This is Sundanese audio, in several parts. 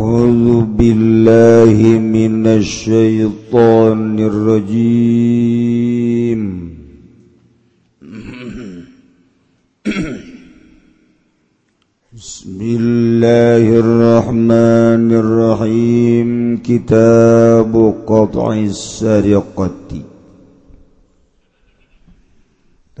أعوذ بالله من الشيطان الرجيم. بسم الله الرحمن الرحيم. كتاب قطع السرقة.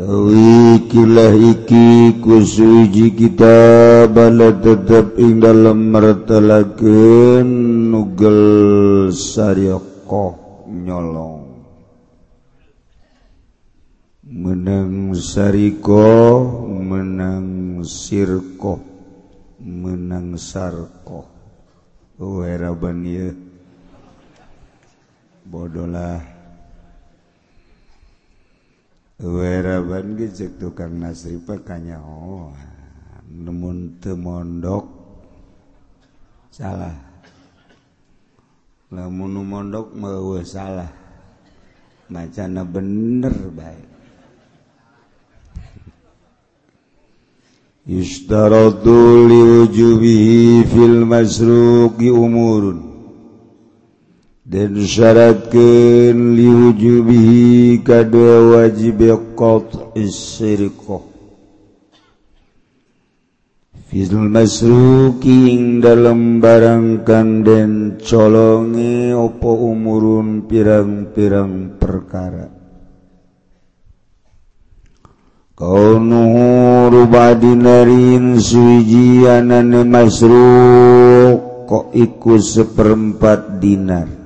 Wikilah iki kusuji kita bala tetap ing dalam martalakeun nugel sariqah nyolong. Menang sariko, menang sirko, menang sarko. Wera oh, ya. bodolah. weraban gejek tukang nasri pakanya oh nemun temondok salah. Lamun mondok mau salah. Macana bener baik Yushtaradu liwujubihi fil masruqi umurun. Dan syaratkan liwujubihi kada wajib qat'is fil masruki ing dalam barangkan dan colongi opo umurun pirang-pirang perkara. Kaunuhu rubadinarin suiji anane masruk kok ikut seperempat dinar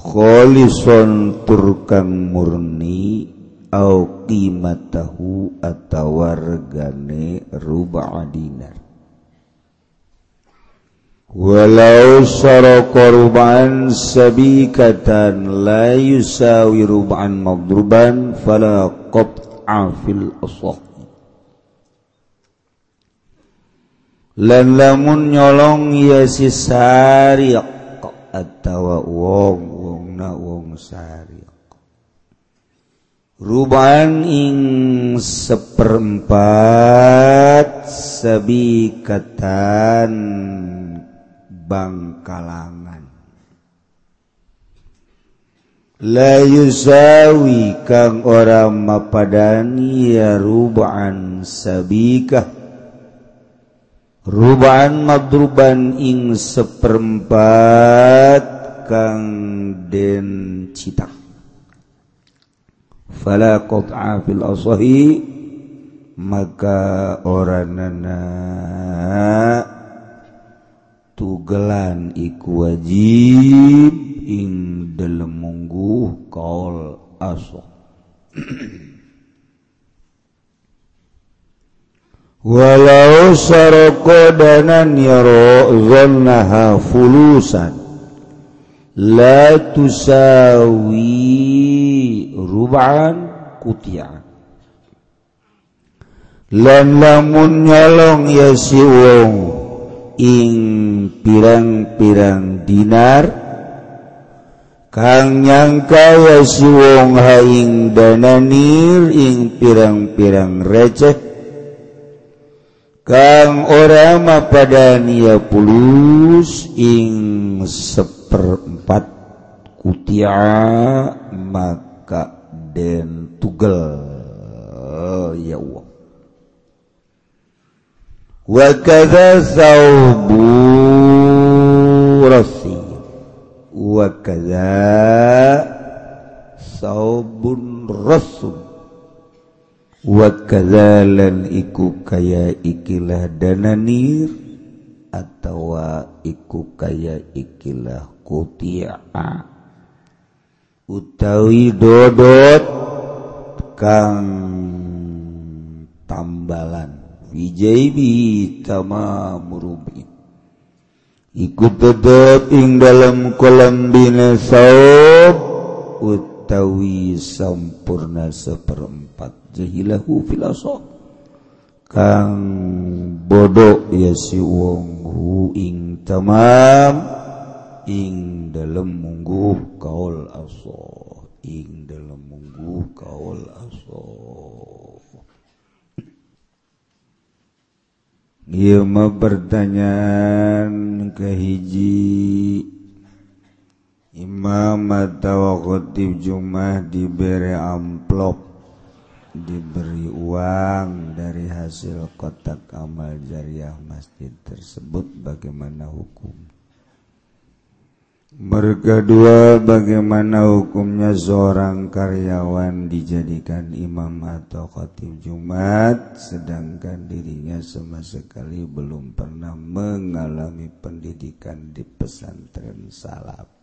Kholison turkang murni au qimatahu atawagane ruba dinar. Walau sara korban sabikatan la yusawi rub'an madruban fala qat'a fil asah lan lamun nyolong ya si sariq atawa wong sari ruban ing seperempat sebikatan bangkalangan. La yusawi kang ora mapadani ya ruban sabikah. Ruban madruban ing seperempat kang den cita fala qat'a fil asahi maka oranana tugelan iku wajib ing dalem mungguh kaul asah walau saroko danan yaro zannaha fulusan lasawi ruban kutia lamun nyolong ya si wong ing pirang-pirang dinar. Kang nyangka ya si wong haing dananir ing pirang-pirang receh. Kang ora mapadania pulus ing sep perempat kutia maka den tugel. Ya Allah. Wa kadza saubu rasi. Wa kadza saubun rasul. Wa kadza lan iku kaya ikilah dananir atau iku kaya ikilah utawi dodot kang tambalan. Wijbi tama murubi. Ikut tetap ing dalam kolam bin sau utawi sampurna seperempat. Jahilahu filosof. Kang bodoh ya si wong hu ing tamam ing dalam munggu kaul aso ing dalam munggu kaul aso mau pertanyaan kehiji Imam ataukhotib Jumah diberi amplop diberi uang dari hasil kotak amal jariah masjid tersebut bagaimana hukum? Mereka dua bagaimana hukumnya seorang karyawan dijadikan imam atau khotib Jumat sedangkan dirinya sama sekali belum pernah mengalami pendidikan di pesantren salapi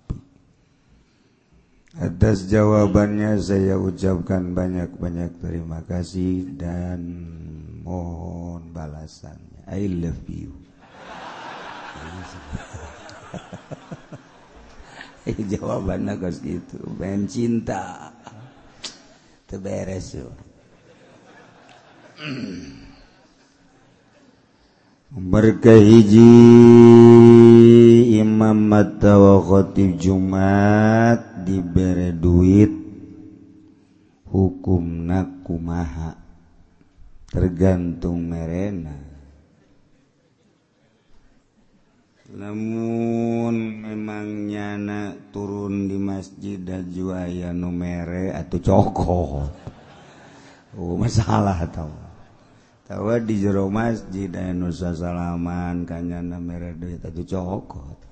atas jawabannya saya ucapkan banyak-banyak terima kasih dan mohon balasannya. I love you. Jawaban gitu ben cinta. Terberes berkahiji imam matawa khotib Jumat dibere duit hukumna kumaha? Tergantung merena. Namun memangnya anak turun di masjid dan juaya numere atau coko oh, masalah tau. Tawa di jero masjid dan nusa salaman kanyana mere duit atau cokot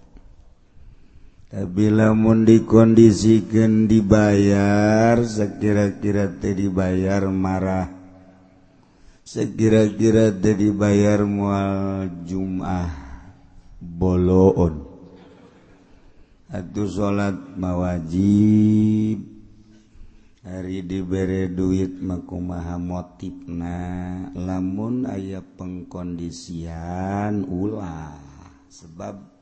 bilamun dikondisikan dibayar sekira-kira teh dibayar marah. Sekira-kira teh dibayar mual jum'ah boloon. Atuh salat mawajib. Hari dibere duit makumaha motifna lamun aya pengkondisian ulah sebab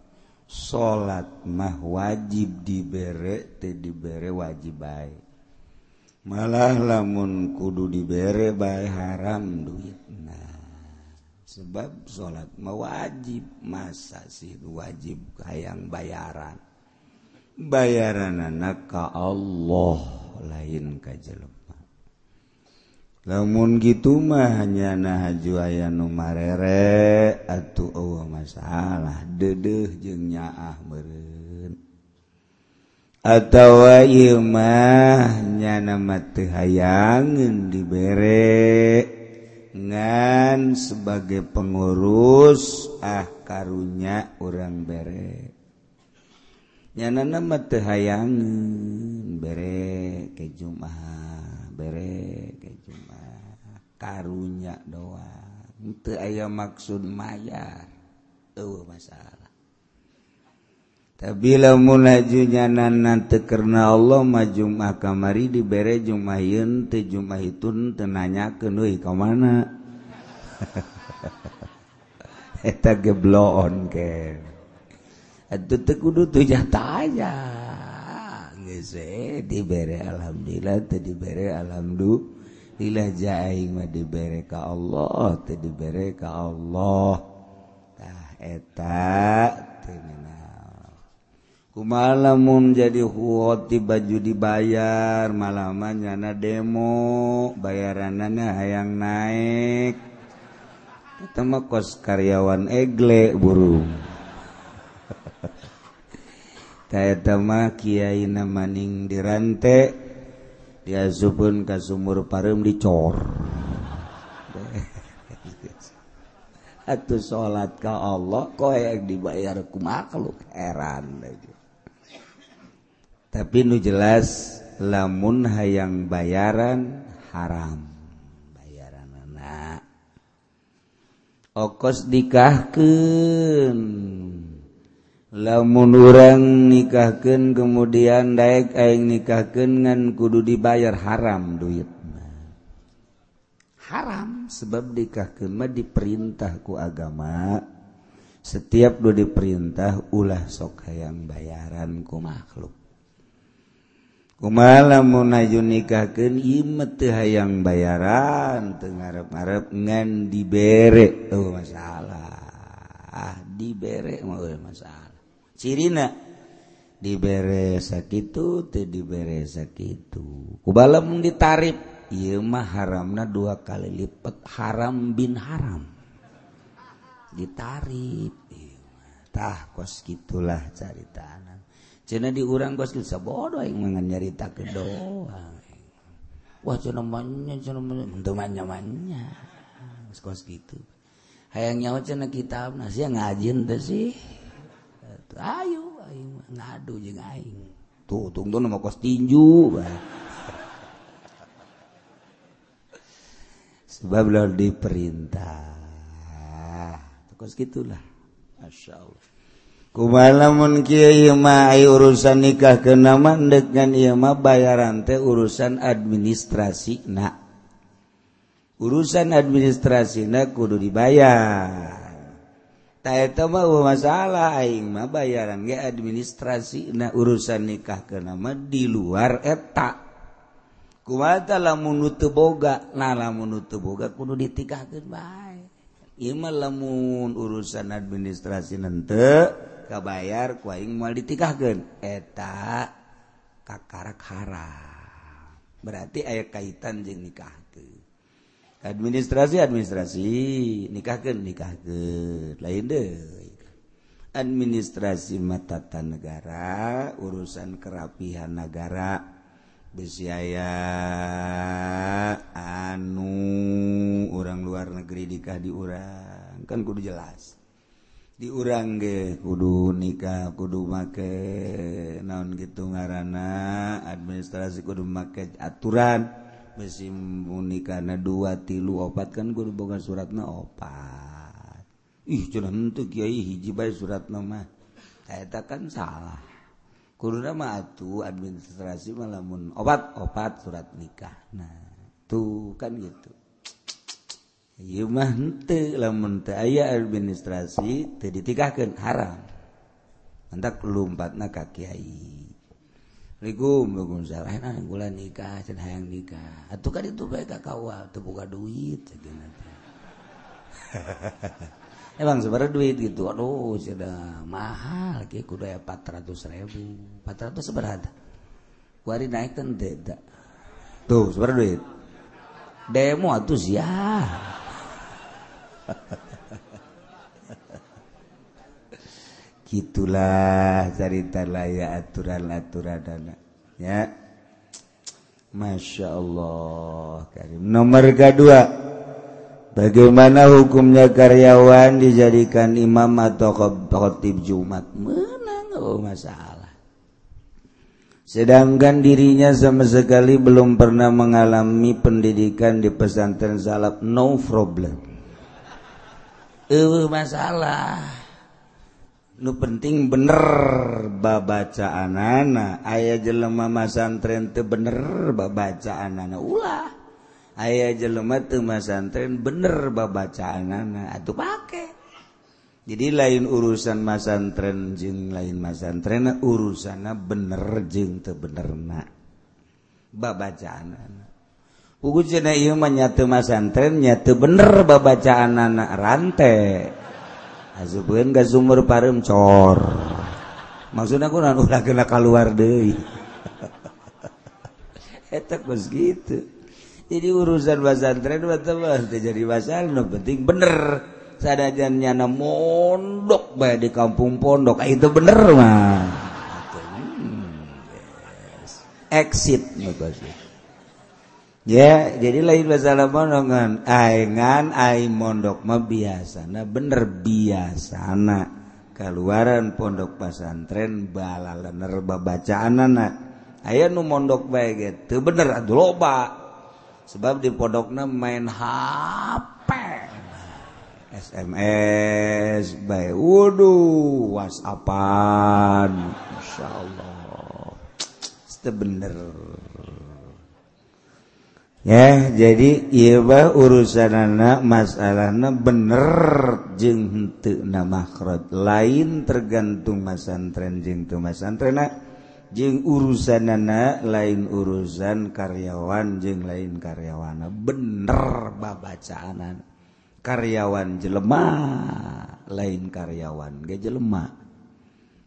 salat mah wajib diberre teh diberre wajib baik malah lamun kudu diberre baik haram duit sebab salat mah wajib. Masa sih wajib kayang bayaran? Bayaran anak ka Allah lain ka jelema namun gitu mah hanya nu numarere atuh Allah masalah. Dedeh jeung nyaah meureun. Atawa ieu mah nyana mah teu hayangeun dibere ngan sebagai pengurus ah karunya orang bere. Nyana nama teu bere ke Jumat bere eh, cuma karunya doa untuk aya maksud mayar oh, masalah. Tapi lamunjunya nanti karena Allah majumah kamari diberre Jumaun te Jumah itu tenanya ke Nui mana? Eta gebloon ke. Itu tekudu tuh taya diberre alhamdulillah diberre alhamdulillah. Jaing diberre ka Allah dibere ka Allahtah etak kumalamun jadi huti baju dibayar malaman nyana demo bayaranannya hayang naik. Pertama kos karyawan egle burung. Kyai maning dirantek dia subun ke sumur parem dicor atau salat ke Allah yang dibayar ku makhluk heran tapi nu jelas lamun hayang bayaran haram. Bayaran okos nikahkan lamun urang nikahken kemudian daek aing nikahkengan kudu dibayar haram duit haram sebab nikah kema diperintahku agama. Setiap do diperintah ulah sok hayang bayaran ku makhluk. Kuma lamun najun nikahkeun imet teu hayang bayaran teu ngarep-ngarep ngan dibere. Tuh masalah. Ah dibere mah masalah. cirina. Diberre sakit tuh diberre sakit kubalam ditarif Imah haramna dua kali lipat haram bin haram. Ditariptah kos gitulah cari tanam cena diurang kos kita bodoh yang mangan nyarita ke doang. Wah cena manya cena manya untuk kos gitu. Hayang nyawa cena kitab nasi ngajin tuh sih. Ayo ayo ngadu jeung aing. Tuh tunggu nama kos tinju sebab lo diperintah. Kos gitulah. Masya Allah. Kumalamun kiai mah urusan nikah ke nama dengan ieu mah bayaran teh urusan administrasi nak urusan administrasi nak kudu dibayar masalah aing mah bayaran ge administrasi na urusan nikah ke nama di luar eta. Kumata lamun nutu boga? Nah lamun nutu boga kudu ditikahkeun bae. Ieu mah lamun urusan administrasi nente kabayar ku aing moal ditikahkeun. Eta kakara berarti aya kaitan jeung nikah. administrasi administrasi. Nikahkan nikah ke lain deh administrasi matata negara urusan kerapihan negara. Besiaya anu orang luar negeri nikah diurang kan kudu jelas. Diurang ge kudu nikah kudu make naon gitu ngarana administrasi kudu make aturan. mesimuni karena dua tilu opat kan guru boga suratna opat. Ih cuman tuh kiai hiji bae suratna mah. Eta kan salah. Kuruna mah atuh administrasi malamun opat-opat surat nikah. Nah tuh kan gitu. Ieu mah henteu lamun teu aya administrasi teu ditikahkeun haram. Hendak lompatna ka kiai. Assalamualaikum gula nikah yang nikah. Atuh kan itu baik kawa terbuka duit emang sebenarnya duit gitu aduh sudah mahal kayak kudu ya 400 ribu. 400 seberada. kuari naik kan tidak. Tuh sebenarnya duit. Demo atuh ya gitulah cerita laya aturan-aturan. Dana ya. Masya Allah Karim. Nomor kedua. Bagaimana hukumnya karyawan dijadikan imam atau khotib Jumat? Menang oh masalah. Sedangkan dirinya sama sekali belum pernah mengalami pendidikan di pesantren salaf no problem. Masalah nu penting bener babaca anak ayaah jelema masantren tuh bener babaca anak ulah. Ayaah jelema tuh masantren bener babaca anak atau pakai jadi lain urusan masantren jeng lain masantren urusannya bener jeng tuh bener nak babacaan anak Ugu cina iya mah nyatu masantren nyatu bener babacaan anak rantai Azubeun ga sumur parem cor. Maksudna kunaon ulah geuna kaluar deui. Eta geus kitu. Jadi urusan pesantren mah teh jadi masalah nu penting bener. Sadajannya na mondok bae di kampung pondok ah, itu bener mah. Hmm, yes. Exit nu ya jadi lain masalah monongan aingan aing mondok mah biasana bener biasana keluaran pondok pesantren bala lener babacaan anak ayah nu mondok baik gitu bener aduh loba sebab di pondoknya main HP SMS baik waduh whatsappan Masya Allah bener ya jadi Iba urusan anak masalah bener jeng namarot lain tergantung masantren jeng tumasantrenak jeng urusan anak lain urusan karyawan jeng lain karyawana. Bener babacaanan karyawan jelemah lain karyawan gak jelemah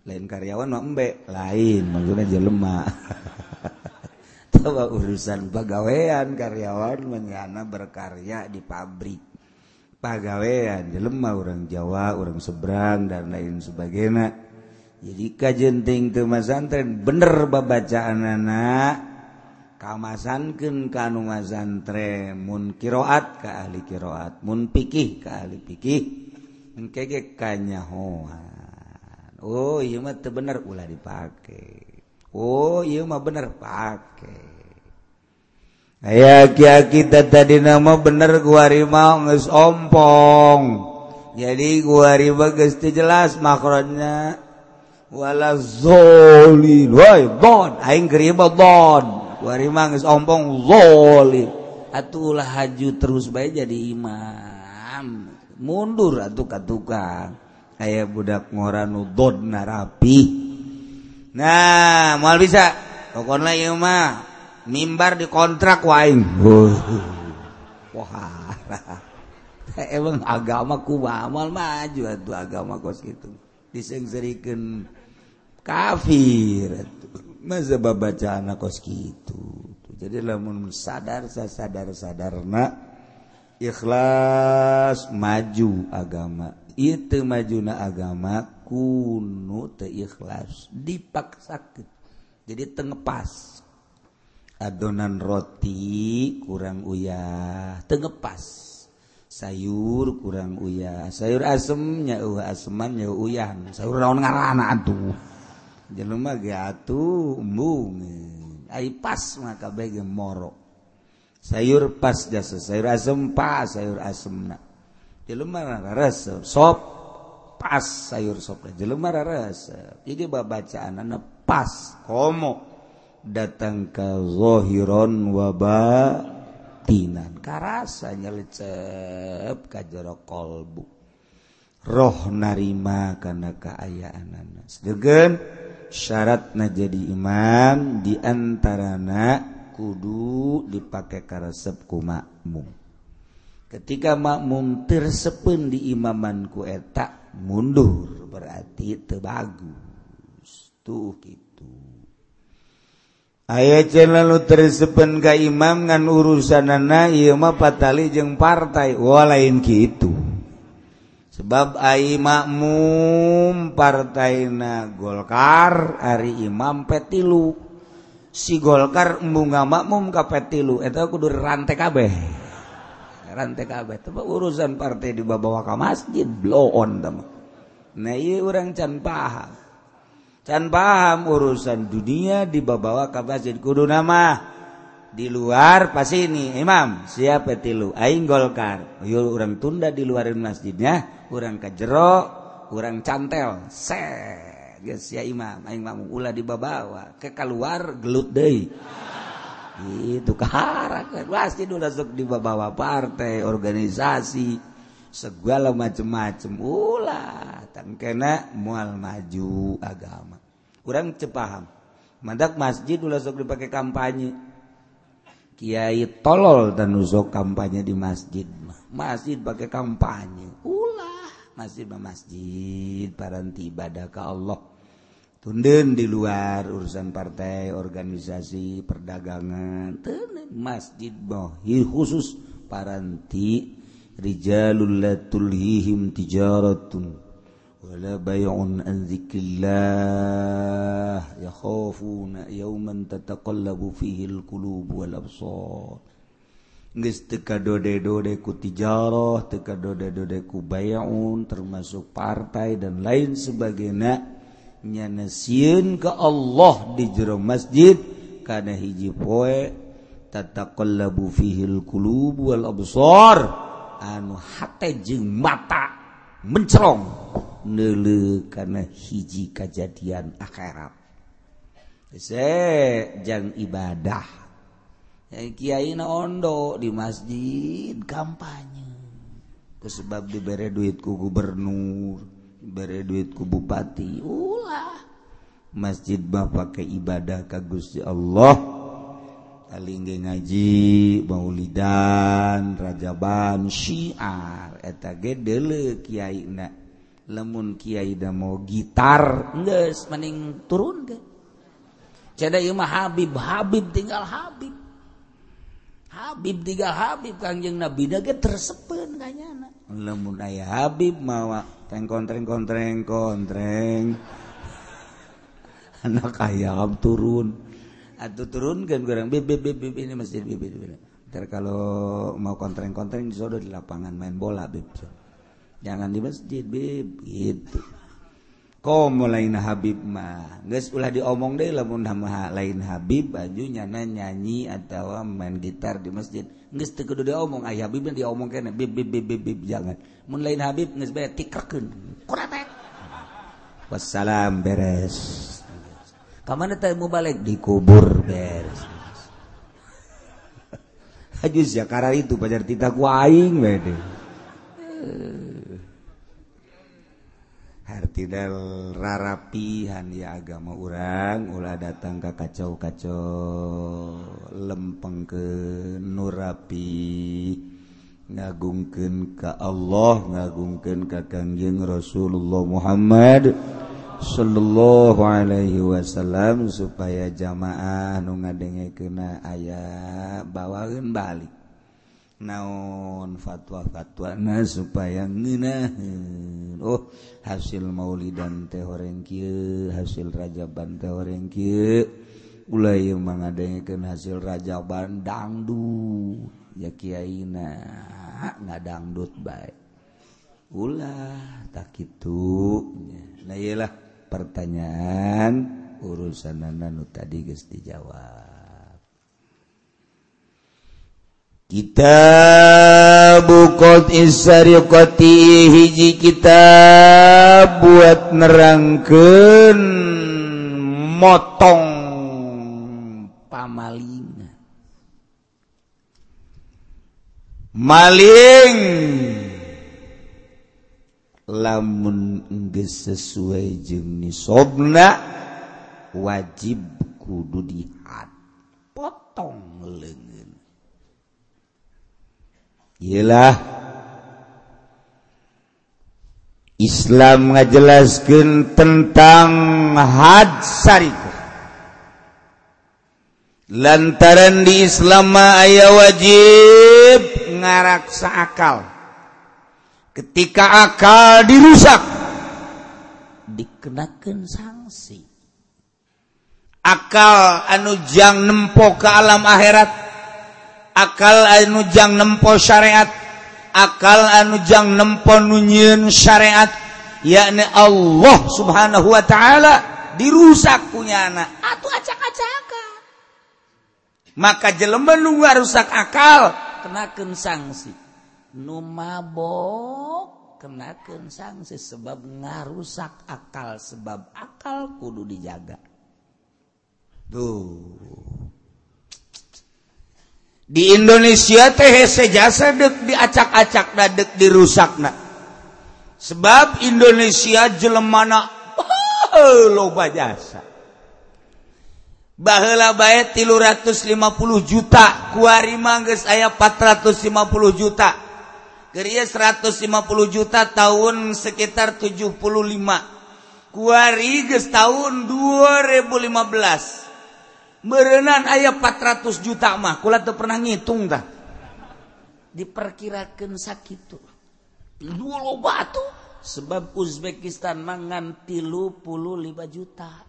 lain karyawan mbek lain maksudnya jelemah mah urusan pegawaian karyawan menyana berkarya di pabrik. Pegawaian jelema orang Jawa orang seberang dan lain sebagainya. Jadi kajenting ke masantren bener babacaan anak kamasankan kanu masantren mun kiroat ke ahli kiroat mun pikih ke ahli pikih. Engkege kanyahoan oh iya oh, mah bener ulah dipakai Oh iya mah bener pakai aya kia kita tadi nama bener gua rima nges ompong. Jadi gua riba geus jelas makronnya. wala zolil woi don aing riba don gua rima nges ompong zolil. Atulah haju terus baik jadi imam. Mundur atuh ka tukang aya budak ngoranu don narapi nah moal bisa. Pokona ieu mah. mimbar dikontrak waing emang agama kumal maju tuh agama kos gitu disengzerikan kafir masa baca anak kos gitu jadi lamun sadar saya sadar sadarna ikhlas maju agama. Itu majuna agama kuno teu ikhlas. Dipaksakan jadi tengepas adonan roti kurang uyah tengepas sayur kurang uyah. Sayur asemnya uh aseman ya uyan sayur naon ngarana atuh? Jelema ge atuh embung ai pas maka bege moro. Sayur pas jasa sayur asem pas sayur asemna. Jelema rares sop pas sayur sop jelema rares jadi babacaan pas komo. datang kazohiron wabatinan karasa nyelecep ka jero kolbu. Roh narima karena keayaan anas degen syaratnya jadi imam diantarana kudu dipakai karesep ku makmum. Ketika makmum tersepen di imamanku etak mundur berarti tebagus tuh kita Ayah channel tersepen ka imam ngan urusan nana ieu mah patali jeung partai walain kitu. Sebab ai makmum partaina Golkar ari imam petilu. Si Golkar bunga makmum ka petilu eta kudu rantai kabeh. Rantai kabeh teh urusan partai dibawa ka masjid blow on teh. Nah iya urang can paham. can paham urusan dunia dibawa ke masjid. Kudu nama di luar pas ini imam siapa tilu? Aing golkar. Yuk orang tunda di luar masjidnya orang kejero orang cantel. Se geus ya imam. Aing mah ulah dibawa ke keluar gelut deui. Itu kaharakan masjid udah sok dibawa partai organisasi. Segala macem-macem. Ulah tangkena mual maju agama. Kurang cepaham mandak masjid ulah sok dipakai kampanye. Kiai tolol dan usok kampanye di masjid masjid pakai kampanye. Ulah masjid masjid paranti ibadah ke Allah. Tunden di luar urusan partai organisasi perdagangan. Tunden masjid bohi khusus paranti rijalul la tulhihim tijaratun wala bay'un an dzikrillah yakhafuna yawman tataqallabu fihi alqulub wal absar. Geus teu kadode-dode ku tijarah teu kadode-dode ku bay'un termasuk partai dan lain sebagainya nya nasieun ka Allah di jero masjid kana hiji poe tataqallabu fihi alqulub wal absar. anu hate jeung mata mencerong nele karena hiji kejadian akhirat. Sejang ibadah. Yang kiai ondo di masjid kampanye. Kesebab diberi duit ku gubernur diberi duit ku bupati. Ulah. Masjid bapak ke ibadah kagus Gusti Allah. Alingge ngaji Maulidan Rajaban Syiar eta ge kiai na Lamun kiai da mau gitar geus mending turun ge. Cada ieu mah Habib, Habib tinggal Habib. Habib tinggal Habib Kangjeng Nabi da ge tersepeun kanyana. Lamun aya Habib mawa tengkontreng kontreng kontreng. Anak ayam turun. atau turunkan kurang. Bib bib bib ini masjid bib bib ntar kalau mau kontreng kontreng disodo di lapangan main bola bib jangan di masjid bib gitu. Kom lain Habib mah. Guys ulah diomong deh lamun nama lain Habib bajunya nyanyi atau main gitar di masjid. Guys tekudu diomong. Ayah Habib diomong kena bib bib bib bib jangan. Mun lain Habib guys bayar tikakun kuratek wassalam beres. kamana teh mau balik? Dikubur beres Hajus ya karena itu pacar tita ku aing bede. Eh. Hartidal rarapihan ya agama orang ulah datang ke kacau-kacau lempeng ke nurapi ngagungkeun ka Allah ngagungkeun ka Kangjeng Rasulullah Muhammad. Shallallahu Alaihi Wasallam supaya jamaah nu ngadenge kena ayah bawaun balik. Naon fatwa-fatwa na supaya ngina Oh hasil mauli dan tehorengkil hasil rajaban tehorengkil mulai mengadengekan hasil rajaban dangdu ya Kyina nga dangdut baik ulah tak itulah pertanyaan urusan nananu tadi guys dijawab. Kita bukot isariqati hiji kita buat nerangkan motong pamalingan maling. lamun sesuai jeung nisobna wajib kudu dihat. Potong lengan ialah Islam ngajelaskan tentang had hadsariku lantaran di Islam ayah wajib ngaraksa akal. ketika akal dirusak dikenakan sanksi. Akal anujang nempo ke alam akhirat akal anujang nempo syariat akal anujang nempo nunyin syariat yakni Allah subhanahu wa ta'ala dirusak punya anak. Atau acak-acakan maka jelema nunggu rusak akal kenakan sanksi. numabok kenaken sanksi sebab ngarusak akal sebab akal kudu dijaga. Tuh. Di Indonesia teh sejasa dek diacak-acak dadek dirusak nak sebab Indonesia jelemana eh, loba jasa. Bahela bae 350 juta kuari mangges aya 450 juta. Geria 150 juta tahun sekitar 75. Kuari geus tahun 2015. Merenan aya 400 juta mah, kula teu pernah ngitung dah. Diperkirakan sakitu. Dua loba tuh sebab Uzbekistan mangan tilu puluh lima juta.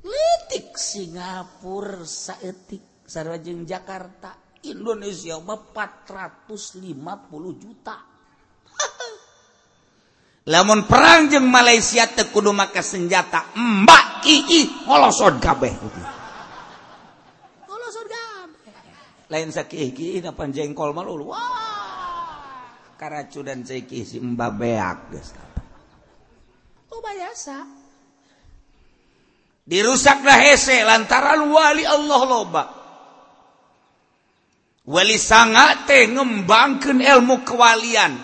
Letik Singapura saetik sarwa Jakarta Indonesia mah 450 juta. Lamun perang jeng Malaysia teu kudu make senjata, mbak ii holosod kabeh. Holosod kabeh. Lain sakih kieu na panjengkol mah lulu. Wah. Karacudan ceki si mbak beak geus. Oh biasa. Dirusaklah hese lantaran wali Allah loba. Wali sangat teh ngembangkan ilmu kewalian.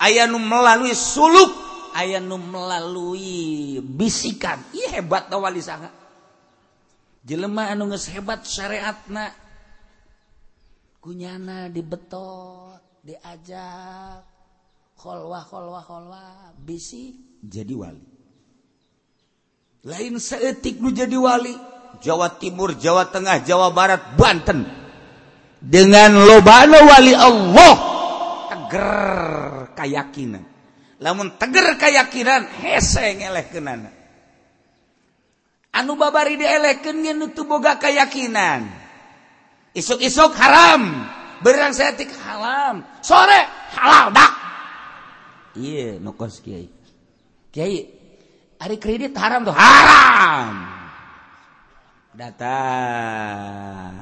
Ayah nu melalui suluk, ayah nu melalui bisikan. Iya hebat tau wali sangat. Jelema anu nges hebat syariatna. Kunyana dibetot, diajak. Kholwah, kholwah, kholwah. Bisik, jadi wali. Lain seetik nu jadi wali. Jawa Timur, Jawa Tengah, Jawa Barat, Banten dengan lobana wali Allah. Teger kayakinan. Lamun teger kayakinan hese ngelehkeunana anu babari dielehkeun geus nutu boga kayakinan. Isuk-isuk haram. Berang setik halam. Sore halal dak iya nukos kiai. Kiai ari kredit haram tuh? Haram. Datang.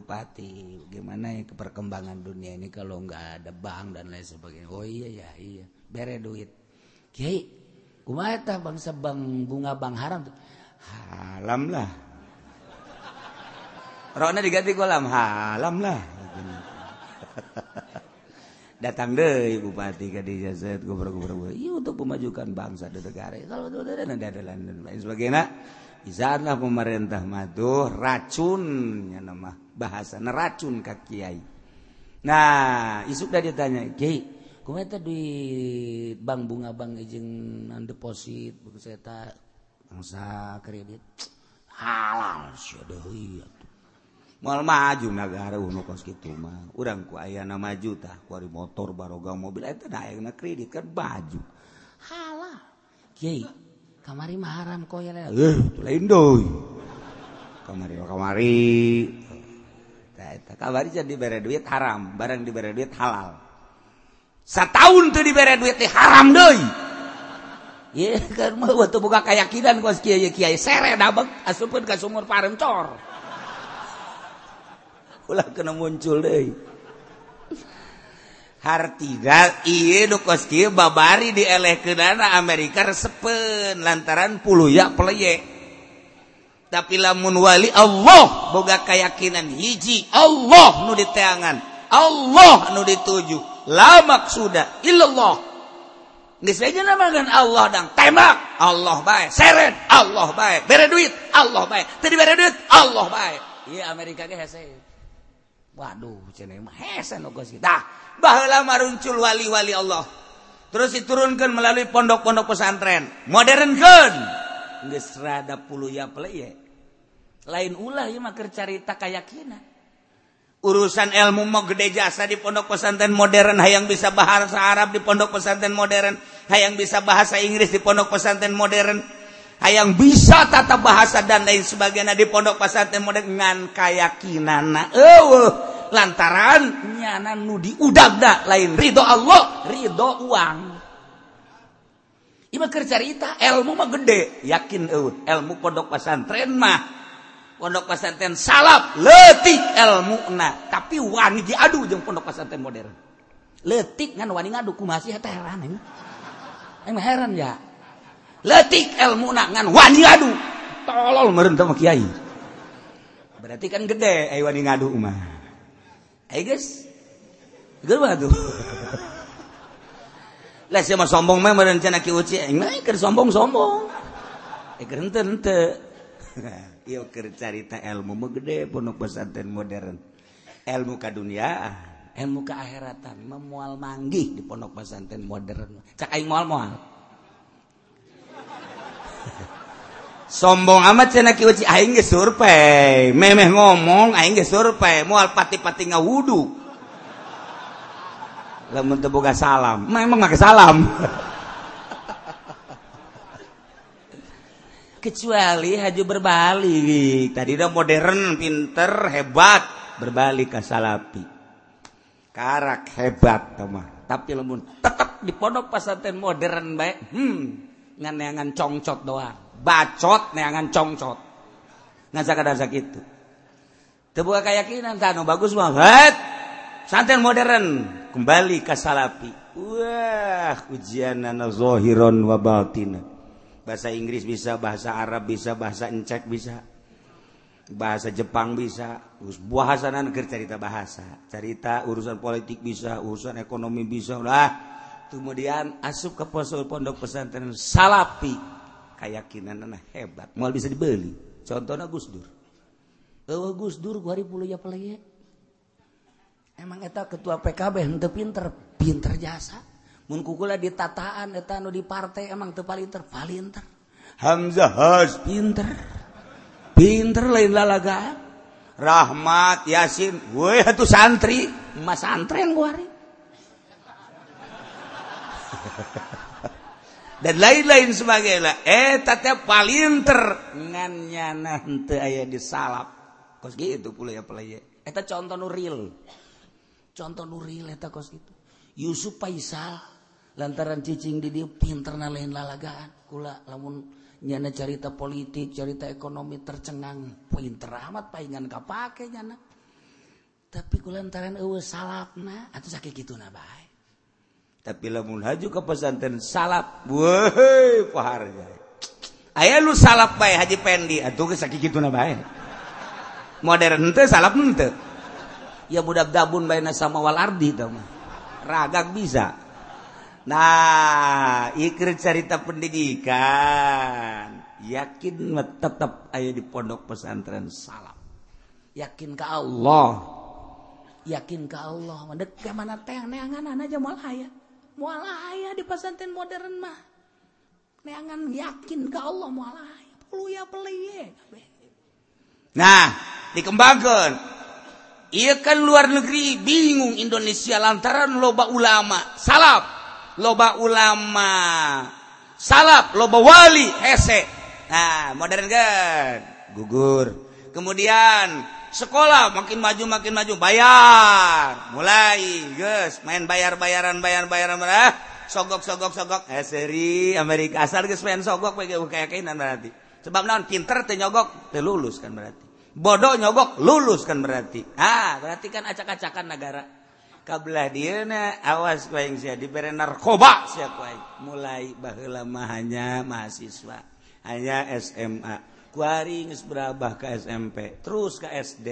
Bupati gimana ya ke perkembangan dunia ini kalau nggak ada bank dan lain sebagainya? Oh iya ya iya. Bere duit. Kiai kumata bangsa bang bunga bang haram tuh? Halam lah. Rona diganti kolam. Halam lah. Datang deh bupati ke di jasa gubernur iya untuk memajukan bangsa dan negara. Kalau itu ada ada lain sebagainya izarna pemerintah maduh racunnya nama bahasa nah, racun ka kiai nah isuk dah ditanya kiai kumaha teh bank bunga bank jeung deposit buku saya bangsa kredit halal sia iya Mal maju negara uh, uno kos kitu mah. Urang ku ayana maju tah, kuari motor baroga mobil eta da na kredit kan baju. Halal. Kiai, kamari maharam ko ya eh lain doi. Kamari kamari. Eh, Eta kamari jadi dibere duit haram. Barang dibere duit halal. Satahun tuh dibere duit teh haram deui Iya kan mau waktu buka keyakinan kos kiai kiai. Sere dabek asupun ka sumur parem cor. Ulah kena muncul deui Hartigal Iuki babari dieleh babari dana Amerika resepen lantaran puluya peleye tapi lamun wali Allah boga keyakinan hiji Allah nu diteangan Allah nu dituju la maksuda illallah geus aja namakan Allah dan tembak. Allah baik. Seret. Allah baik. Bere duit. Allah baik. Tadi bere duit. Allah baik. Iya Amerika ge hese. Waduh, cenah mah hese nu geus kita. bahala maruncul wali-wali Allah. Terus diturunkan melalui pondok-pondok pesantren. Modern kan geus rada puluya pleye lain ulah ieu mah carita kayakkinan urusan ilmu mau gede jasa di pondok pesantren modern. Hayang bisa bahasa Arab di pondok pesantren modern. Hayang bisa bahasa Inggris di pondok pesantren modern. Hayang bisa tata bahasa dan lain sebagainya di pondok pesantren modern. Ngan kayakinan eueuh. lantaran nyana nudi udagda lain ridho Allah ridho uang. Ima cerita ilmu mah gede. Yakin eun ilmu pondok pesantren mah. Pondok pesantren salap letik ilmu na. Tapi wani diadu jeung pondok pesantren modern. Letik ngan wani ngadu kumasih teh heran ini emang heran ya. Letik ilmu na ngan wani ngadu. Tolol meureun teh kiai. Berarti kan gede ayo wani ngadu mah Ayo guys. Gerwa tuh. Lah saya mah sombong mah meureun cenah ki uci aing mah keur sombong-sombong. Eh keur henteu henteu. Ieu keur carita ilmu mah gede pondok pesantren modern. Ilmu ka dunia, ilmu ka akhiratan mah moal manggih di pondok pesantren modern. Cak aing moal moal. Sombong amat cenah kieu ci aing ge survei. Memeh ngomong aing ge survei. Moal pati-pati ngawudu lamun teu boga salam. Memang make salam? Kecuali haju berbalik. Tadi udah modern pinter hebat. Berbalik ke salapi. Karak hebat teman tapi lamun tetap di pondok pesantren modern baik hmm ngan congcot doang bacot neangan congcot. Ngajak ada gitu. Terbuka keyakinan tanu bagus banget santen modern. Kembali ke salapi wah ujian zohiron wa batin. Bahasa Inggris bisa bahasa Arab bisa bahasa Encek bisa. Bahasa Jepang bisa. Bahasa negeri cerita bahasa. Cerita urusan politik bisa urusan ekonomi bisa. Lah kemudian asup ke pondok pesantren salapi kayakakinan anak hebat. Mal bisa dibeli. Contohnya Gus Dur. Oh, Gus Dur gua hari puluh ya pelaya emang eta ketua PKB henteu pinter. Pinter jasa. Mun kukula di tataan eta nu di partai emang teu palinter palinter Hamzah Has pinter. Pinter lain lalagaan Rahmat Yasin. Weh atuh santri. Mas santren gua hari. dan lain-lain sebagailah eh tete palinter ngan nyana henteu aya disalap. Kos gitu pula ya pelaya eta contoh nu real. Contoh nu real eta kos gitu. Yusuf Faisal lantaran cicing di dia pinter na lain lalagaan. Kula lamun nyana cerita politik cerita ekonomi tercengang. Pinter amat paingan kapake nyana. Tapi kulantaran eueuh salapna atuh sakit gitu na bae tapi lamun haju ke pesantren salap woi paharnya. Ayah lu salap bae haji pendi. Atuh geus na bae. Modern teh salap teu. Ya budak gabun bae sama wal ardi teh mah. Ragak bisa. Nah ikir cerita pendidikan. Yakin tetap ayah di pondok pesantren salap. Yakin ke Allah. Yakin ke Allah. Mana teh? Neangan aja malah ayah mualah aya di pesantren modern mah. Neangan yakin ke Allah mualah aya puluya peliye nah dikembangkan. Iya kan luar negeri bingung Indonesia lantaran loba ulama. Salap loba ulama. Salap loba wali hese. Nah modern kan? Gugur. Kemudian sekolah makin maju makin maju. Bayar. Mulai. Guys main bayar bayaran bayar bayaran mana eh, sogok sogok sogok. Eh seri. Amerika asal guys main sogok kayak kainan berarti. Sebab naon? Pinter teh nyogok teh lulus kan berarti. Bodoh nyogok lulus kan berarti. Ah berarti kan acak-acakan negara. Kabelah dia na awas kuaing sia diberi narkoba sia kuaing mulai baheula mah hanya mahasiswa hanya SMA kuari berabah ke SMP terus ke SD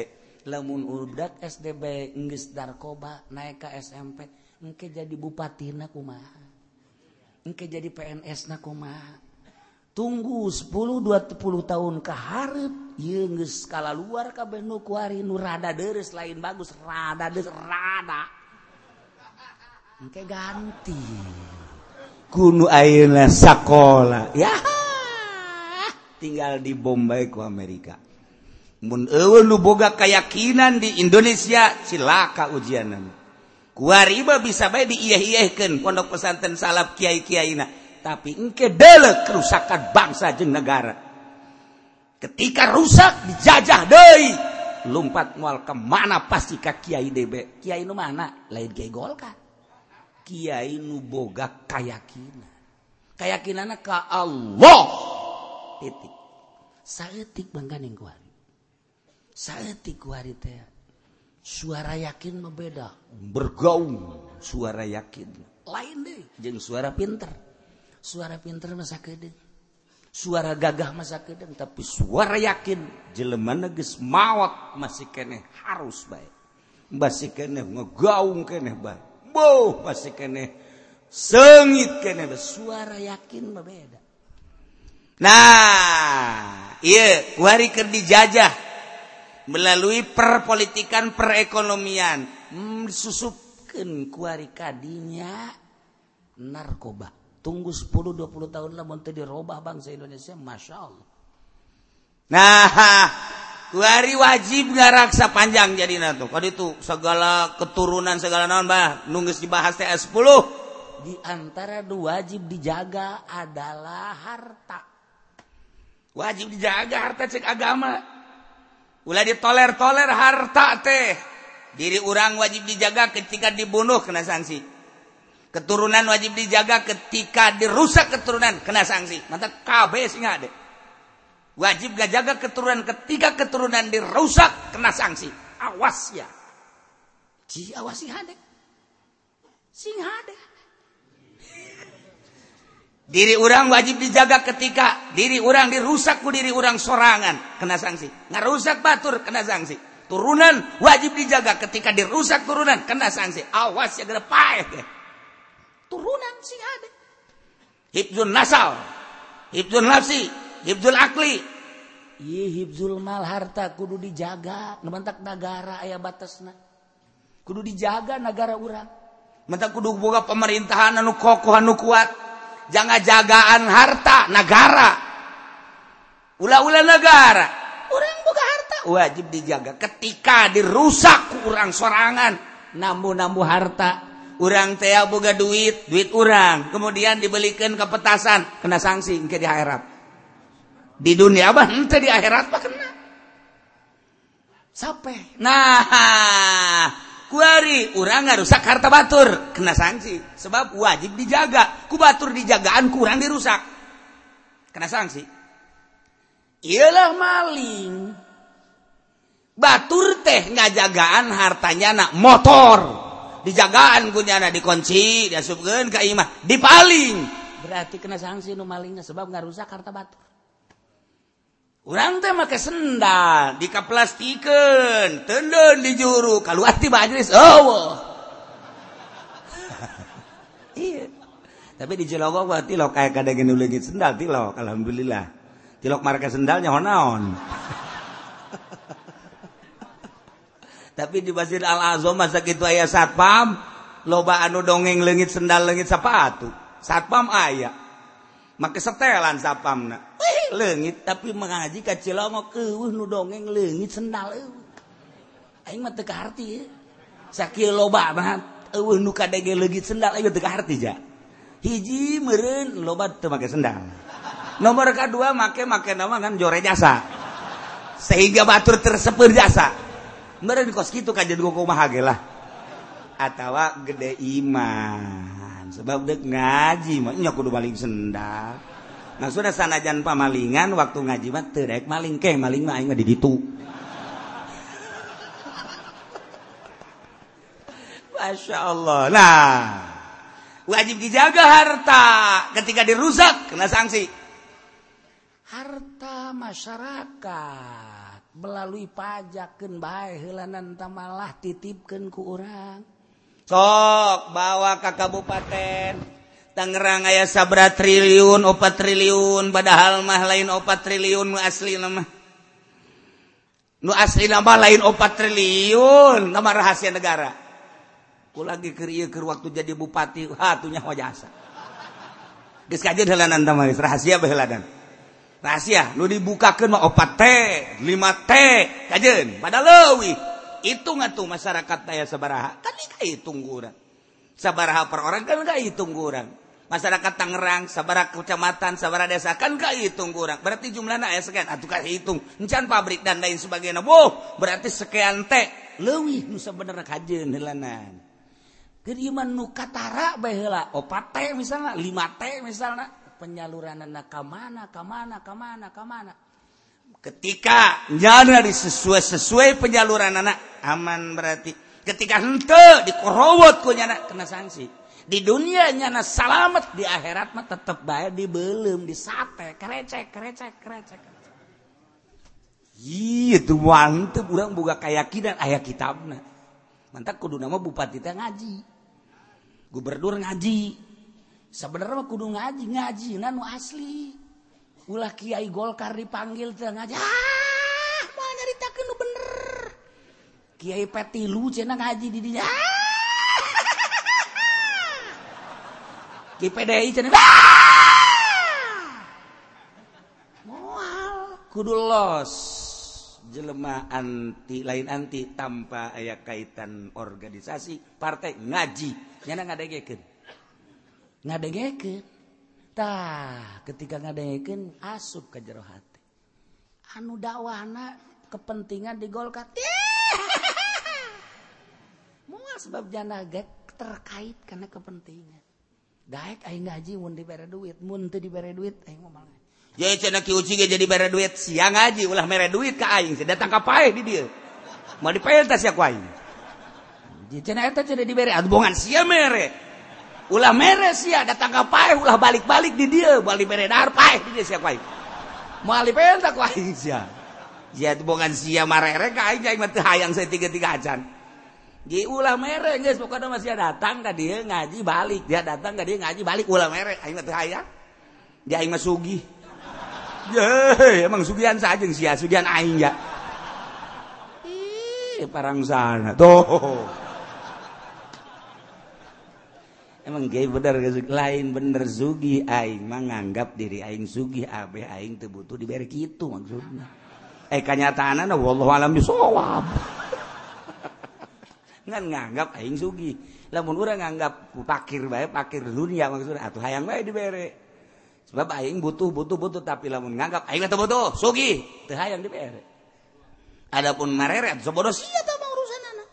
lamun udat SDB geus darkoba naik ke SMP engke jadi bupati na kumaha? Engke jadi PNS na kumaha? Tunggu 10 20 tahun ke hareup ieu geus kala luar kabeh nu kuari nu rada deres lain bagus rada deres rada. Engke ganti. Kunu ayeuna sakola. Ya tinggal di Bombay ku Amerika. Mun eueuh nu boga keyakinan di Indonesia silaka ujianan kuariba bisa bae diiyeh-iyehkeun pondok pesantren salaf kiai-kiaina tapi engke deuleuk kerusakan bangsa jeung negara. Ketika rusak dijajah deui. Lompat moal ke mana pasti ka kiai debe kiai nu mana? Lain kiai golkar. Kiai nu boga keyakinan keyakinannya ka Allah. titik sayatik bangganing kuari sayatik kuari teh suara yakin membeda bergaung suara yakin. Lain deh. Jeng suara pinter. Suara pinter masa kedeng suara gagah masa kedeng tapi suara yakin jelema neges mawat masih kene harus baik masih kene ngegaung kene baik boh masih kene sengit kene suara yakin berbeda Nah iya hari ke dijajah melalui perpolitikan perekonomian. Hmm, susupkan kadinya. Narkoba. Tunggu 10-20 tahun lah mau dirubah bangsa Indonesia Masya Allah nah kuari wajib nggak raksa panjang jadi nato kalau itu segala keturunan segala naon bah. Nunggus dibahas TS 10 di antara dua wajib dijaga adalah harta wajib dijaga harta cek agama. Ulah ditoler-toler harta teh. Diri orang wajib dijaga ketika dibunuh kena sanksi keturunan wajib dijaga ketika dirusak keturunan kena sanksi mantap KB sih deh. Wajib gak jaga keturunan ketika keturunan dirusak kena sanksi awas ya. Ci awas sih ada sing ada diri orang wajib dijaga ketika diri orang dirusakku diri orang sorangan. Kena sanksi. Ngarusak batur kena sanksi. Turunan wajib dijaga ketika dirusak turunan kena sanksi. Awas ya gede paeh turunan sih ada. Hibzun nasal hibzun nafsi hibzul akli. Iya hibzul mal harta kudu dijaga. Nementak negara ayah batasna. Kudu dijaga negara orang mentak kudu boga pemerintahan anu kokoh anu kuat. jangan jagaan harta negara. Ula-ula negara. Orang boga harta wajib dijaga. Ketika dirusak kurang sorangan nambu-nambu harta. Orang teh boga duit duit orang kemudian dibelikan ke petasan kena sanksi ke di akhirat. Di dunia apa ente di akhirat apa kena. Sampai nah kuari urang ngarusak harta batur. Kena sanksi. Sebab wajib dijaga. Ku batur dijagaan kurang dirusak. Kena sanksi. Ialah maling. Batur teh ngajagaan hartanya nak motor. Dijagaan kunyana dikunci diasupkeun ka imah. Dipaling. Berarti kena sanksi nu malingnya sebab ngarusak harta batur. orang teh make sendal dikaplastikan tendon di juru kalau ti majlis oh iya. Tapi di jelogok wah tilok kayak kada gini lagi sendal tilok alhamdulillah. Tilok marka sendalnya honaon. Tapi di Masjid Al Azom masa gitu ayah satpam loba anu dongeng lengit sendal lengit sepatu satpam ayah make setelan satpamna. lengit tapi mengaji kacil mau ke nu dongeng lengit sendal eueuh. Aing mah teu kaharti. Sakieu loba mah eueuh nu kadege leungit sendal aing teu kaharti ja. Hiji meureun loba teu make sendal. Nomor kedua make make nama kan jore jasa. Sehingga batur tersepeur jasa. Meureun kos kitu kajen jadi kumaha ge lah. Atawa gede iman. Sebab dek ngaji mah nya kudu balik sendal. sudah sanajan pamalingan waktu ngaji mah teu terek maling ke maling mah aing mah di ditu Masya Allah. Nah wajib dijaga harta ketika dirusak kena sanksi harta masyarakat melalui pajakkeun bae helanan tamalah titipkeun ku urang. Sok bawa ke kabupaten. Tangerang aya sabra triliun opat triliun padahal mah lain opat triliun nu asli nama nu asli nama lain opat triliun nama rahasia negara. Ku lagi keur ieu keur waktu jadi bupati hatunya wajasa geus kajeun helanan tama rahasia beheladan rahasia nu dibukakeun mah opat t lima t kajeun pada leuwih. Hitung atuh masyarakat daya sabaraha. Kan ka hitung kurang sabaraha per orang kan gak hitung kurang masyarakat Tangerang sabara Kecamatan sabara desa kan gak hitung kurang. Berarti jumlahnya aya sekian. Ah, Atuh kan hitung. Encan pabrik dan lain sebagainya. Boh berarti sekian teh. Leuwih nu sabenerna kajeun heulanan. Keur ieu mah nu katara bae heula. 4 teh misalna 5 teh misalna. Penyaluranan ka mana ka mana ka mana ka mana. Ketika nyana disesuai sesuai penyaluran anak aman berarti. Ketika henteu dikorowot ku nyana kena sanksi. di dunianya na salamet di akhirat mah tetep bae dibeuleum disate kerecek kerecek kerecek Iya itu mantep orang buka keyakinan ayah kitabna. Mantap kudu nama bupati teh ngaji. Gubernur ngaji. Sebenarnya kudu ngaji ngaji nanu asli. Ulah Kiai Golkar dipanggil teh ngaji. Ah, mau nyaritakeun nu bener. Kiai Petilu cenah ngaji di dinya. Ah, kiai PDI cenah moal kudu los. Jelema anti lain anti tanpa aya kaitan organisasi partai ngaji. Nyana ngadegekeun ngadengekentah ketika ngadengeken asup ke jerohati anu dakwana kepentingan di Golkat sebab janagek terkait karena kepentingan Daek aing ngaji mun dibere duit, mun teu dibere duit aing mah Ya cenah ki uci jadi bere duit, siang ngaji ulah mere duit ka aing, datang ka paeh di dieu. Mau dipael tah sia ku aing. Di cenah eta cenah dibere adbongan sia mere. Ulah mere sia datang ka pae ulah balik-balik di dieu, balik mere dar pae di dieu sia ku aing. mah dipael tah ku aing sia. Ya adbongan sia marere ka aing aing mah teu hayang saya tiga-tiga acan. Ulah mere geus pokoknya masih datang ka dia ngaji balik. Dia datang ka dia ngaji balik ulah mere. Aing teu hayang. Dia aing mah sugih ye emang sugihan saja sia sugihan aing ya. Ih parang sana. Tuh. Emang gay bener lain bener sugi. Aing menganggap diri aing sugi abe aing teu butuh diberi kitu maksudnya. Eh kanyataanna wallahu alam bisawab nganggap aing sugi. Lamun urang nganggap pakir bae pakir dunia maksudna atuh hayang bae dibere. Sebab aing butuh butuh butuh tapi lamun nganggap aing teu butuh sugi. Teu hayang dibere. Adapun mareret bodoh sia tah bang urusanna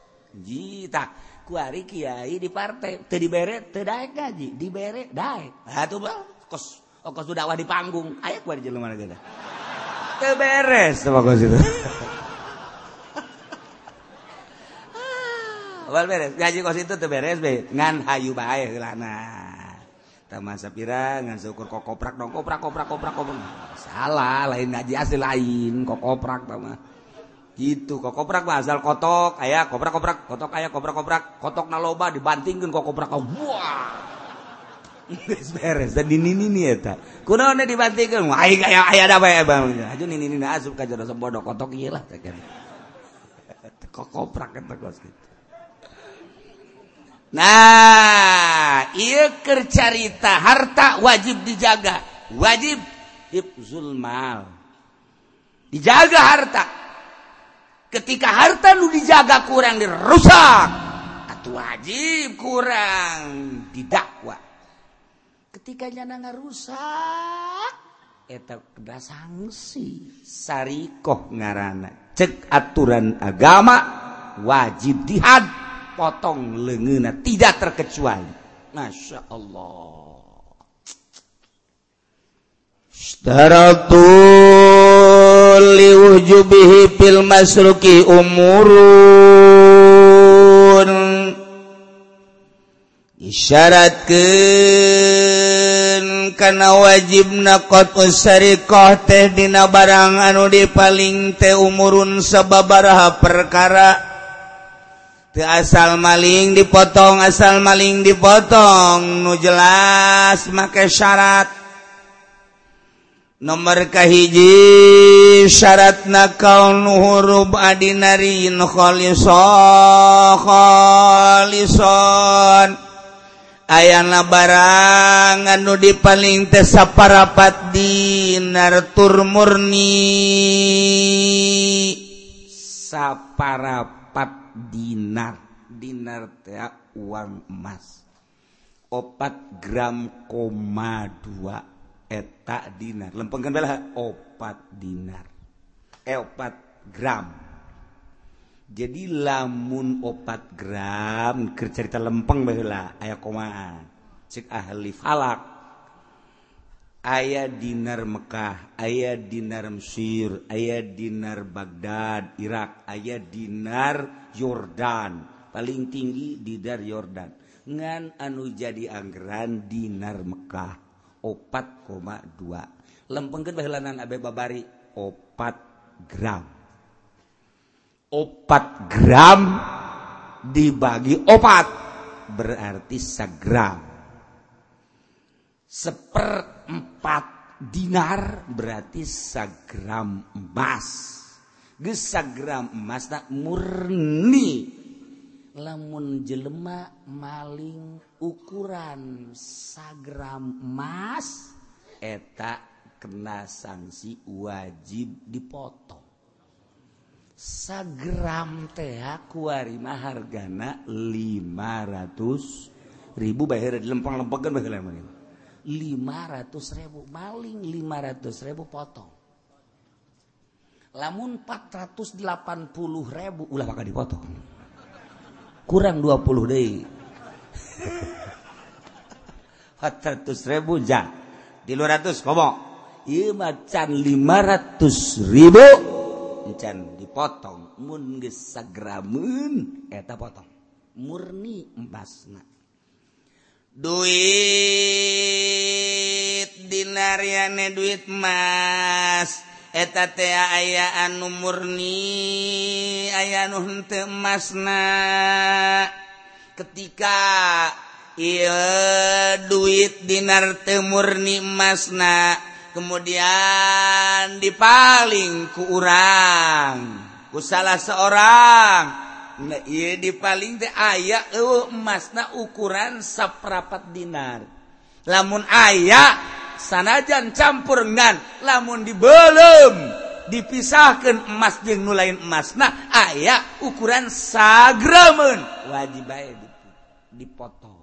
jita kuari kiai di partai teu dibere teu daek gaji dibere daek. Atuh bae kos oh, kos dakwah di panggung. Aya kuari jelema geuna teu beres tuh kos itu. beres. Gaji kos itu tuh beres be. Ngan hayu bae heulana. Tah masa pira ngan syukur kok koprak dong. Koprak koprak koprak koprak. Salah lain ngaji asli lain. Kok koprak tah mah gitu. Kok koprak asal kotok aya koprak koprak. Kotok aya koprak koprak. Kotok naloba dibantingkeun kok koprak. Wah. Geus beres. Dan di nini nih eta. Kunaon dibantingkeun? Aing aya aya da bae bang. Aju nini nini asup ka jero bodoh kotok ieu lah kan. Kok koprak kos gitu. Nah ia kercarita harta wajib dijaga. Wajib Zulmal. Dijaga harta. Ketika harta lu dijaga kurang dirusak. Atau wajib kurang didakwa. Ketika nyana rusak eta kena sanksi sarikoh ngarana. Cek aturan agama wajib dihad potong lengena tidak terkecuali. Masya Allah. Staratu liwujubihi fil masruki umurun. Isyaratkeun kana wajibna qat'u syariqah teh dina barang anu dipaling teh umurun sababaraha perkara. asal maling dipotong asal maling dipotong. Nu jelas make syarat. Nomor kahiji syarat na kau adinarin kholiso kholison ayana barang anu dipaling tesaparapat dinar tur murni. Saparapat. Dinar. Dinar uang emas. Opat gram koma dua etak dinar. Lempengkan bela. Opat dinar. Eh opat gram. Jadi lamun opat gram kercerita lempeng bela ayah koma cik ahli falak. Aya dinar Mekkah aya dinar Mesir aya dinar Baghdad Irak aya dinar Yordan paling tinggi di dar Yordan ngan anu jadi anggeran dinar Mekah 4,2 lempengkeun baheulanan abe babari 4 gram. 4 gram dibagi 4 berarti segram. Seperempat dinar berarti segram emas. gesagram emas tak murni. Lamun jelema maling ukuran sagram emas eta kena sanksi wajib dipotong. Sagram teh kuari mah hargana 500 ribu bayar di lempang lempengan bayar 500 ribu maling 500 ribu potong. lamun 480 ribu. Ulah maka dipotong. Kurang 20 deh 400 ribu jan 300 komo. Iya macan 500 ribu. Encan dipotong. Mun gesagramun eta potong. Murni empasna duit dinariane duit mas eta ayaan murni aya nuhuntemasna ketika ieu duit dinar temurni emasna kemudian dipaling ku urang ku salah seorang. Nah, iya dipaling teh aya emasna ukuran saprapat dinar. Lamun aya sanajan campur ngan lamun dibelum dipisahkan emas jeung nu lain emas nah aya ukuran sagramen. Wajib bae dipotong.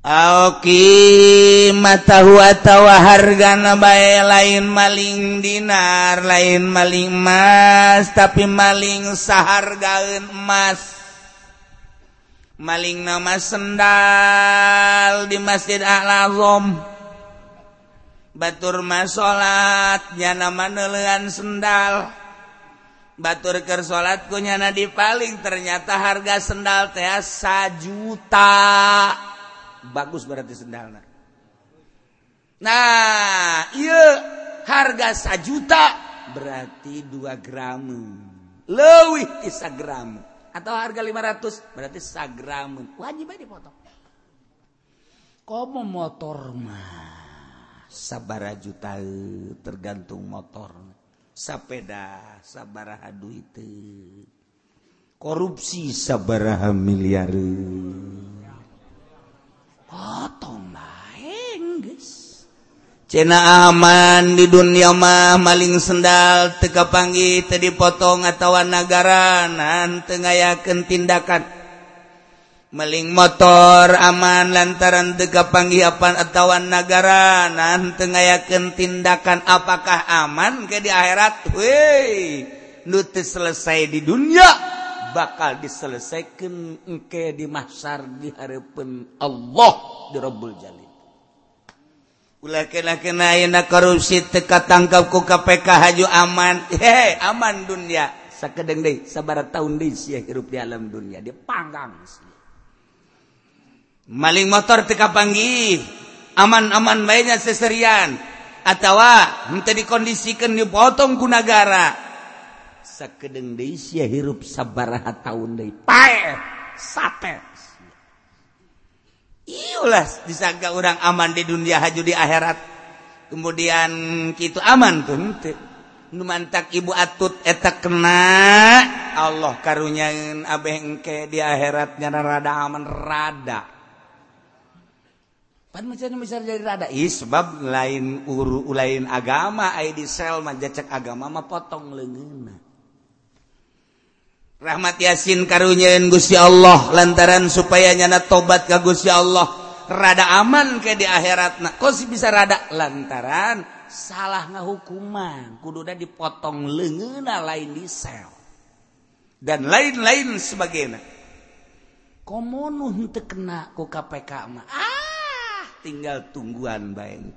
Aoki matahu atawa hargana bae lain maling dinar lain maling emas tapi maling sahargaeun emas. Maling nama sendal di masjid alazom Batur mas salatnya nama nelean sendal. Batur ke salatku nyana di paling ternyata harga sendal teh juta. Bagus berarti sendal nah iya harga sajuta berarti 2 gram lebih isa gram atau harga 500 berarti sagram wajib dipotong. Kamu motor mah sabara juta tergantung motor. Sepeda sabaraha duit korupsi sabaraha miliar cena aman di dunia mah maling sendal teka panggi tadi potong atau negara nan tengayakan tindakan. Maling motor aman lantaran teka panggi apan atau negara nan tengayakan tindakan. Apakah aman ke di akhirat? Weh nuti selesai di dunia bakal diselesaikan ke di mahsyar di harapan Allah di Rabbul Jalil kena korupsi teka tangkapku KPK haju aman. He aman dunia. Sakedeng deh sabar tahun deh sih hirup di alam dunia. Dia panggang maling motor teka panggi aman aman mainnya seserian. Atau minta dikondisikan dipotong kunagara sakedeng deh sih hirup sabar tahun deh pae sate Iulah disangka orang aman di dunia haju di akhirat. Kemudian gitu aman tuh. Nu mantak ibu atut etak kena Allah karunyain abeh engke di akhiratnya rada aman rada. Pan macam bisa jadi rada Ih sebab lain uru lain agama ai di sel mah agama mah potong leungeunna Rahmat Yasin karunyain Gusti Allah lantaran supaya nyana tobat ka Gusti Allah. Rada aman ke di akhirat nah kok sih bisa rada lantaran salah ngahukuman. Kududa dipotong lengena lain di sel. Dan lain-lain sebagainya. Komono henteu kena ku KPK mah? Ah tinggal tungguan baeng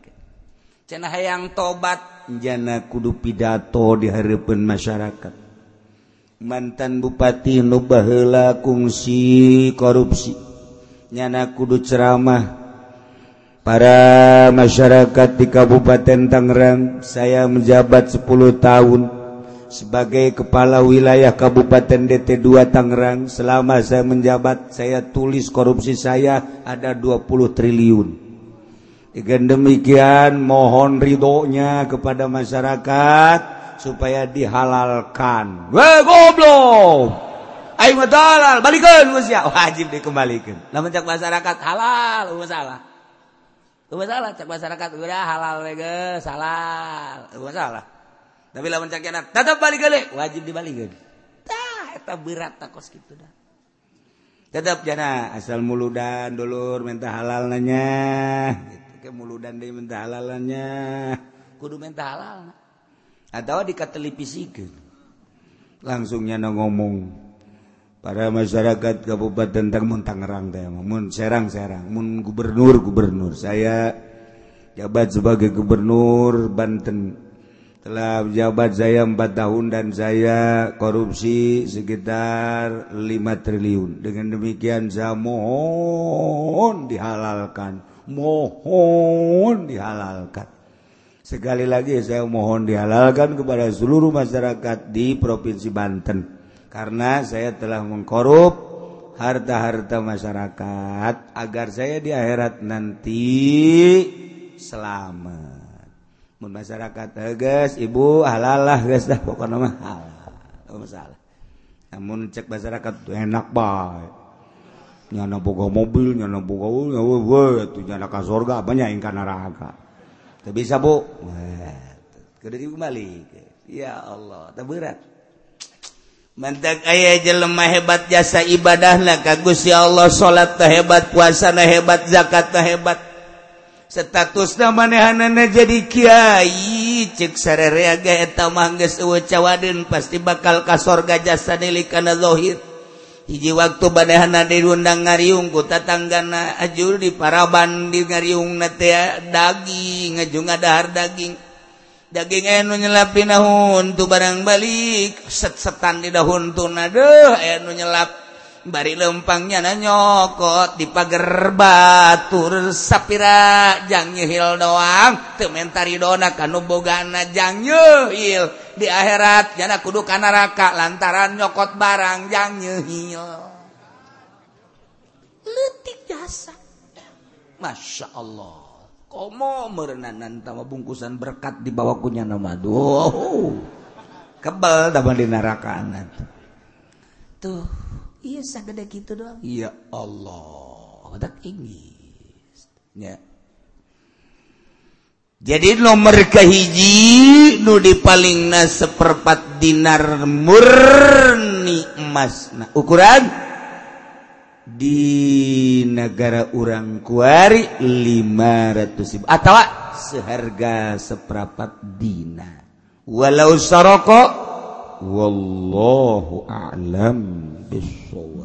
cenah hayang tobat. Jana kudu pidato di harapan masyarakat. Mantan Bupati Nubahla kugsi korupsi. Nyana kudu ceramah. Para masyarakat di Kabupaten Tangerang saya menjabat 10 tahun sebagai kepala wilayah Kabupaten DT2 Tangerang. Selama saya menjabat saya tulis korupsi saya ada 20 triliun. Dengan demikian mohon ridhonya kepada masyarakat supaya dihalalkan. Goblok! Ayo dalal balikan usia wajib dikembalikan. Namun cak masyarakat halal masalah masalah cak masyarakat udah halal wege salah. Masalah tapi lamun cak anak tetap balik kali wajib dibalikin tah eta berat takos gitu dah. Tetap jana asal muludan dulur minta halal nanya gitu ke muludan deh minta halalannya kudu minta halal nah. Atau dikatelevisikan langsungnya no ngomong para masyarakat Kabupaten Tangerang Tangerang teh mun serang-serang mun gubernur gubernur. Saya jabat sebagai gubernur Banten. Telah jabat saya empat tahun dan saya korupsi sekitar 5 triliun. Dengan demikian saya mohon dihalalkan. Mohon dihalalkan Sekali lagi saya mohon dihalalkan kepada seluruh masyarakat di Provinsi Banten karena saya telah mengkorup harta-harta masyarakat agar saya di akhirat nanti selamat. Mun masyarakat eh, tegas, ibu halalah guys dah pokoknya mah halal. Oh, masalah. Namun cek masyarakat itu enak baik. Nyana buka mobil, nyana boga, nyana boga, nyana kasorga, banyak ingkar neraka. bisa Bu kembali. Ya Allah tak berat. Mantap aya jelemah hebat jasa ibadahlah kagus ya Allah salat hebat puasana hebat zakat hebat. Status namaehana jadi Kyai ceksare reaga eteta mangges cawaden pasti bakal kasorga jasa nilikana karenahir hiji waktu badahana dirundang ngariungku tatanggana ajur di paraban di ngariung nate daging ngajung adahar daging. Daging enu nyelapi nahun tu barang balik set setan di dahun tu nadeh enu nyelap. Bari lempangnya na nyokot di pagar batur. Sapira jang nyehil doang. Tementari dona kanu bogana jang nyehil di akhirat jana kudu neraka lantaran nyokot barang jang nyehil letik jasa. Masya Allah. Komo merenanan tawa bungkusan berkat di bawah kunya nama. Doh kebal dapat di neraka tuh Iya sagede gitu doang. Ya Allah, tak Inggris. Ya. Jadi nomor kehiji nu di palingna seperempat dinar murni emas. Nah, ukuran di negara orang kuari 500 ribu atau seharga seperempat dinar. Walau sarokok والله أعلم بالصواب.